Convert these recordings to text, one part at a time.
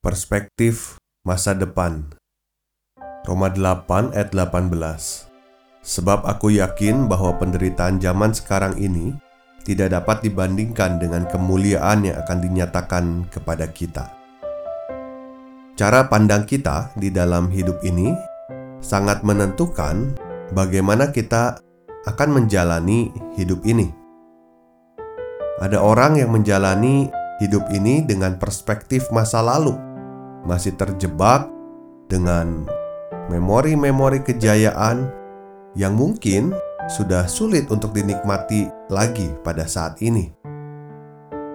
Perspektif masa depan Roma 8 ayat 18 Sebab aku yakin bahwa penderitaan zaman sekarang ini tidak dapat dibandingkan dengan kemuliaan yang akan dinyatakan kepada kita. Cara pandang kita di dalam hidup ini sangat menentukan bagaimana kita akan menjalani hidup ini. Ada orang yang menjalani hidup ini dengan perspektif masa lalu masih terjebak dengan memori-memori kejayaan yang mungkin sudah sulit untuk dinikmati lagi pada saat ini.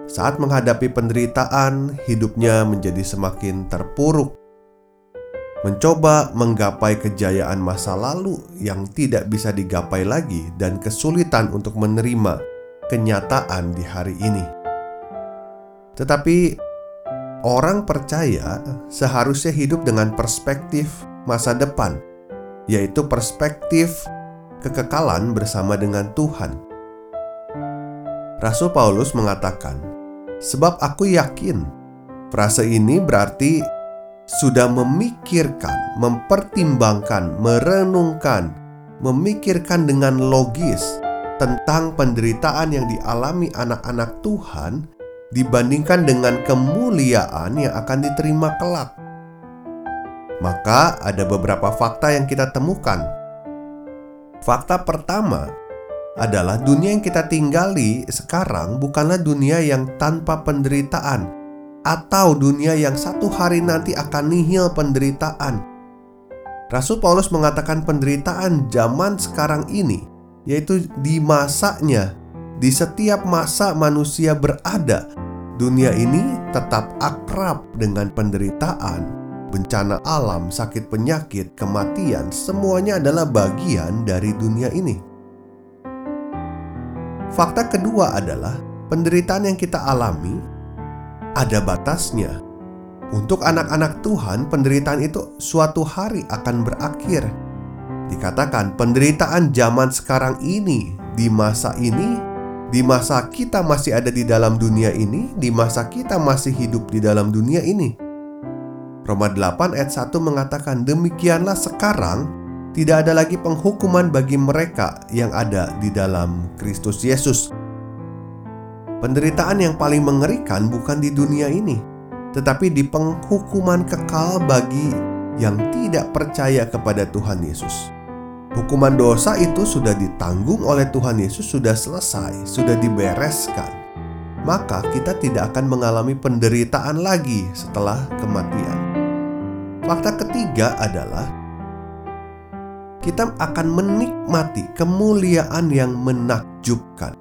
Saat menghadapi penderitaan, hidupnya menjadi semakin terpuruk. Mencoba menggapai kejayaan masa lalu yang tidak bisa digapai lagi, dan kesulitan untuk menerima kenyataan di hari ini. Tetapi Orang percaya seharusnya hidup dengan perspektif masa depan, yaitu perspektif kekekalan bersama dengan Tuhan. Rasul Paulus mengatakan, "Sebab aku yakin." Frase ini berarti sudah memikirkan, mempertimbangkan, merenungkan, memikirkan dengan logis tentang penderitaan yang dialami anak-anak Tuhan dibandingkan dengan kemuliaan yang akan diterima kelak. Maka, ada beberapa fakta yang kita temukan. Fakta pertama adalah dunia yang kita tinggali sekarang bukanlah dunia yang tanpa penderitaan, atau dunia yang satu hari nanti akan nihil penderitaan. Rasul Paulus mengatakan penderitaan zaman sekarang ini, yaitu di masanya di setiap masa manusia berada, dunia ini tetap akrab dengan penderitaan, bencana alam, sakit penyakit, kematian, semuanya adalah bagian dari dunia ini. Fakta kedua adalah penderitaan yang kita alami ada batasnya. Untuk anak-anak Tuhan, penderitaan itu suatu hari akan berakhir. Dikatakan penderitaan zaman sekarang ini di masa ini di masa kita masih ada di dalam dunia ini, di masa kita masih hidup di dalam dunia ini. Roma 8 ayat 1 mengatakan demikianlah sekarang tidak ada lagi penghukuman bagi mereka yang ada di dalam Kristus Yesus. Penderitaan yang paling mengerikan bukan di dunia ini, tetapi di penghukuman kekal bagi yang tidak percaya kepada Tuhan Yesus. Hukuman dosa itu sudah ditanggung oleh Tuhan Yesus, sudah selesai, sudah dibereskan. Maka kita tidak akan mengalami penderitaan lagi setelah kematian. Fakta ketiga adalah kita akan menikmati kemuliaan yang menakjubkan.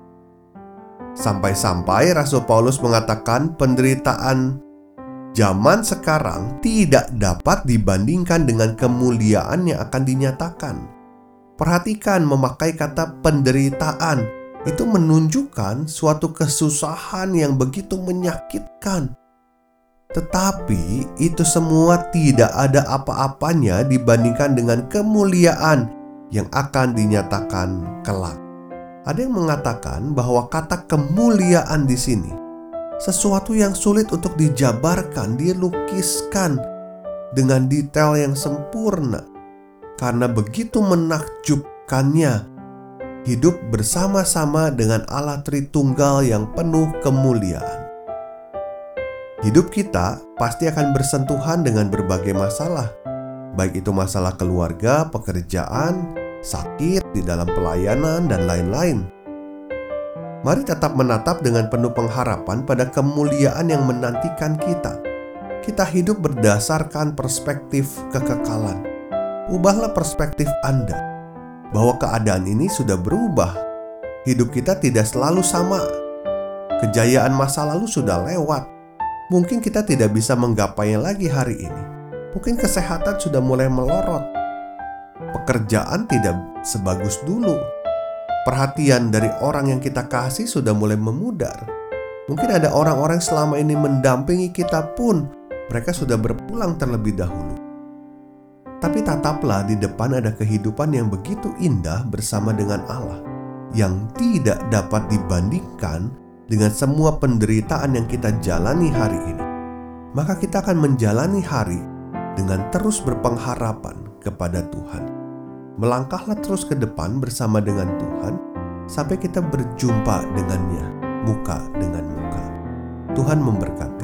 Sampai-sampai Rasul Paulus mengatakan penderitaan zaman sekarang tidak dapat dibandingkan dengan kemuliaan yang akan dinyatakan. Perhatikan memakai kata penderitaan itu menunjukkan suatu kesusahan yang begitu menyakitkan. Tetapi itu semua tidak ada apa-apanya dibandingkan dengan kemuliaan yang akan dinyatakan kelak. Ada yang mengatakan bahwa kata kemuliaan di sini sesuatu yang sulit untuk dijabarkan, dilukiskan dengan detail yang sempurna karena begitu menakjubkannya hidup bersama-sama dengan Allah Tritunggal yang penuh kemuliaan. Hidup kita pasti akan bersentuhan dengan berbagai masalah, baik itu masalah keluarga, pekerjaan, sakit di dalam pelayanan, dan lain-lain. Mari tetap menatap dengan penuh pengharapan pada kemuliaan yang menantikan kita. Kita hidup berdasarkan perspektif kekekalan ubahlah perspektif Anda bahwa keadaan ini sudah berubah. Hidup kita tidak selalu sama. Kejayaan masa lalu sudah lewat. Mungkin kita tidak bisa menggapainya lagi hari ini. Mungkin kesehatan sudah mulai melorot. Pekerjaan tidak sebagus dulu. Perhatian dari orang yang kita kasih sudah mulai memudar. Mungkin ada orang-orang selama ini mendampingi kita pun mereka sudah berpulang terlebih dahulu. Tapi tataplah di depan ada kehidupan yang begitu indah bersama dengan Allah yang tidak dapat dibandingkan dengan semua penderitaan yang kita jalani hari ini. Maka kita akan menjalani hari dengan terus berpengharapan kepada Tuhan. Melangkahlah terus ke depan bersama dengan Tuhan sampai kita berjumpa dengannya muka dengan muka. Tuhan memberkati.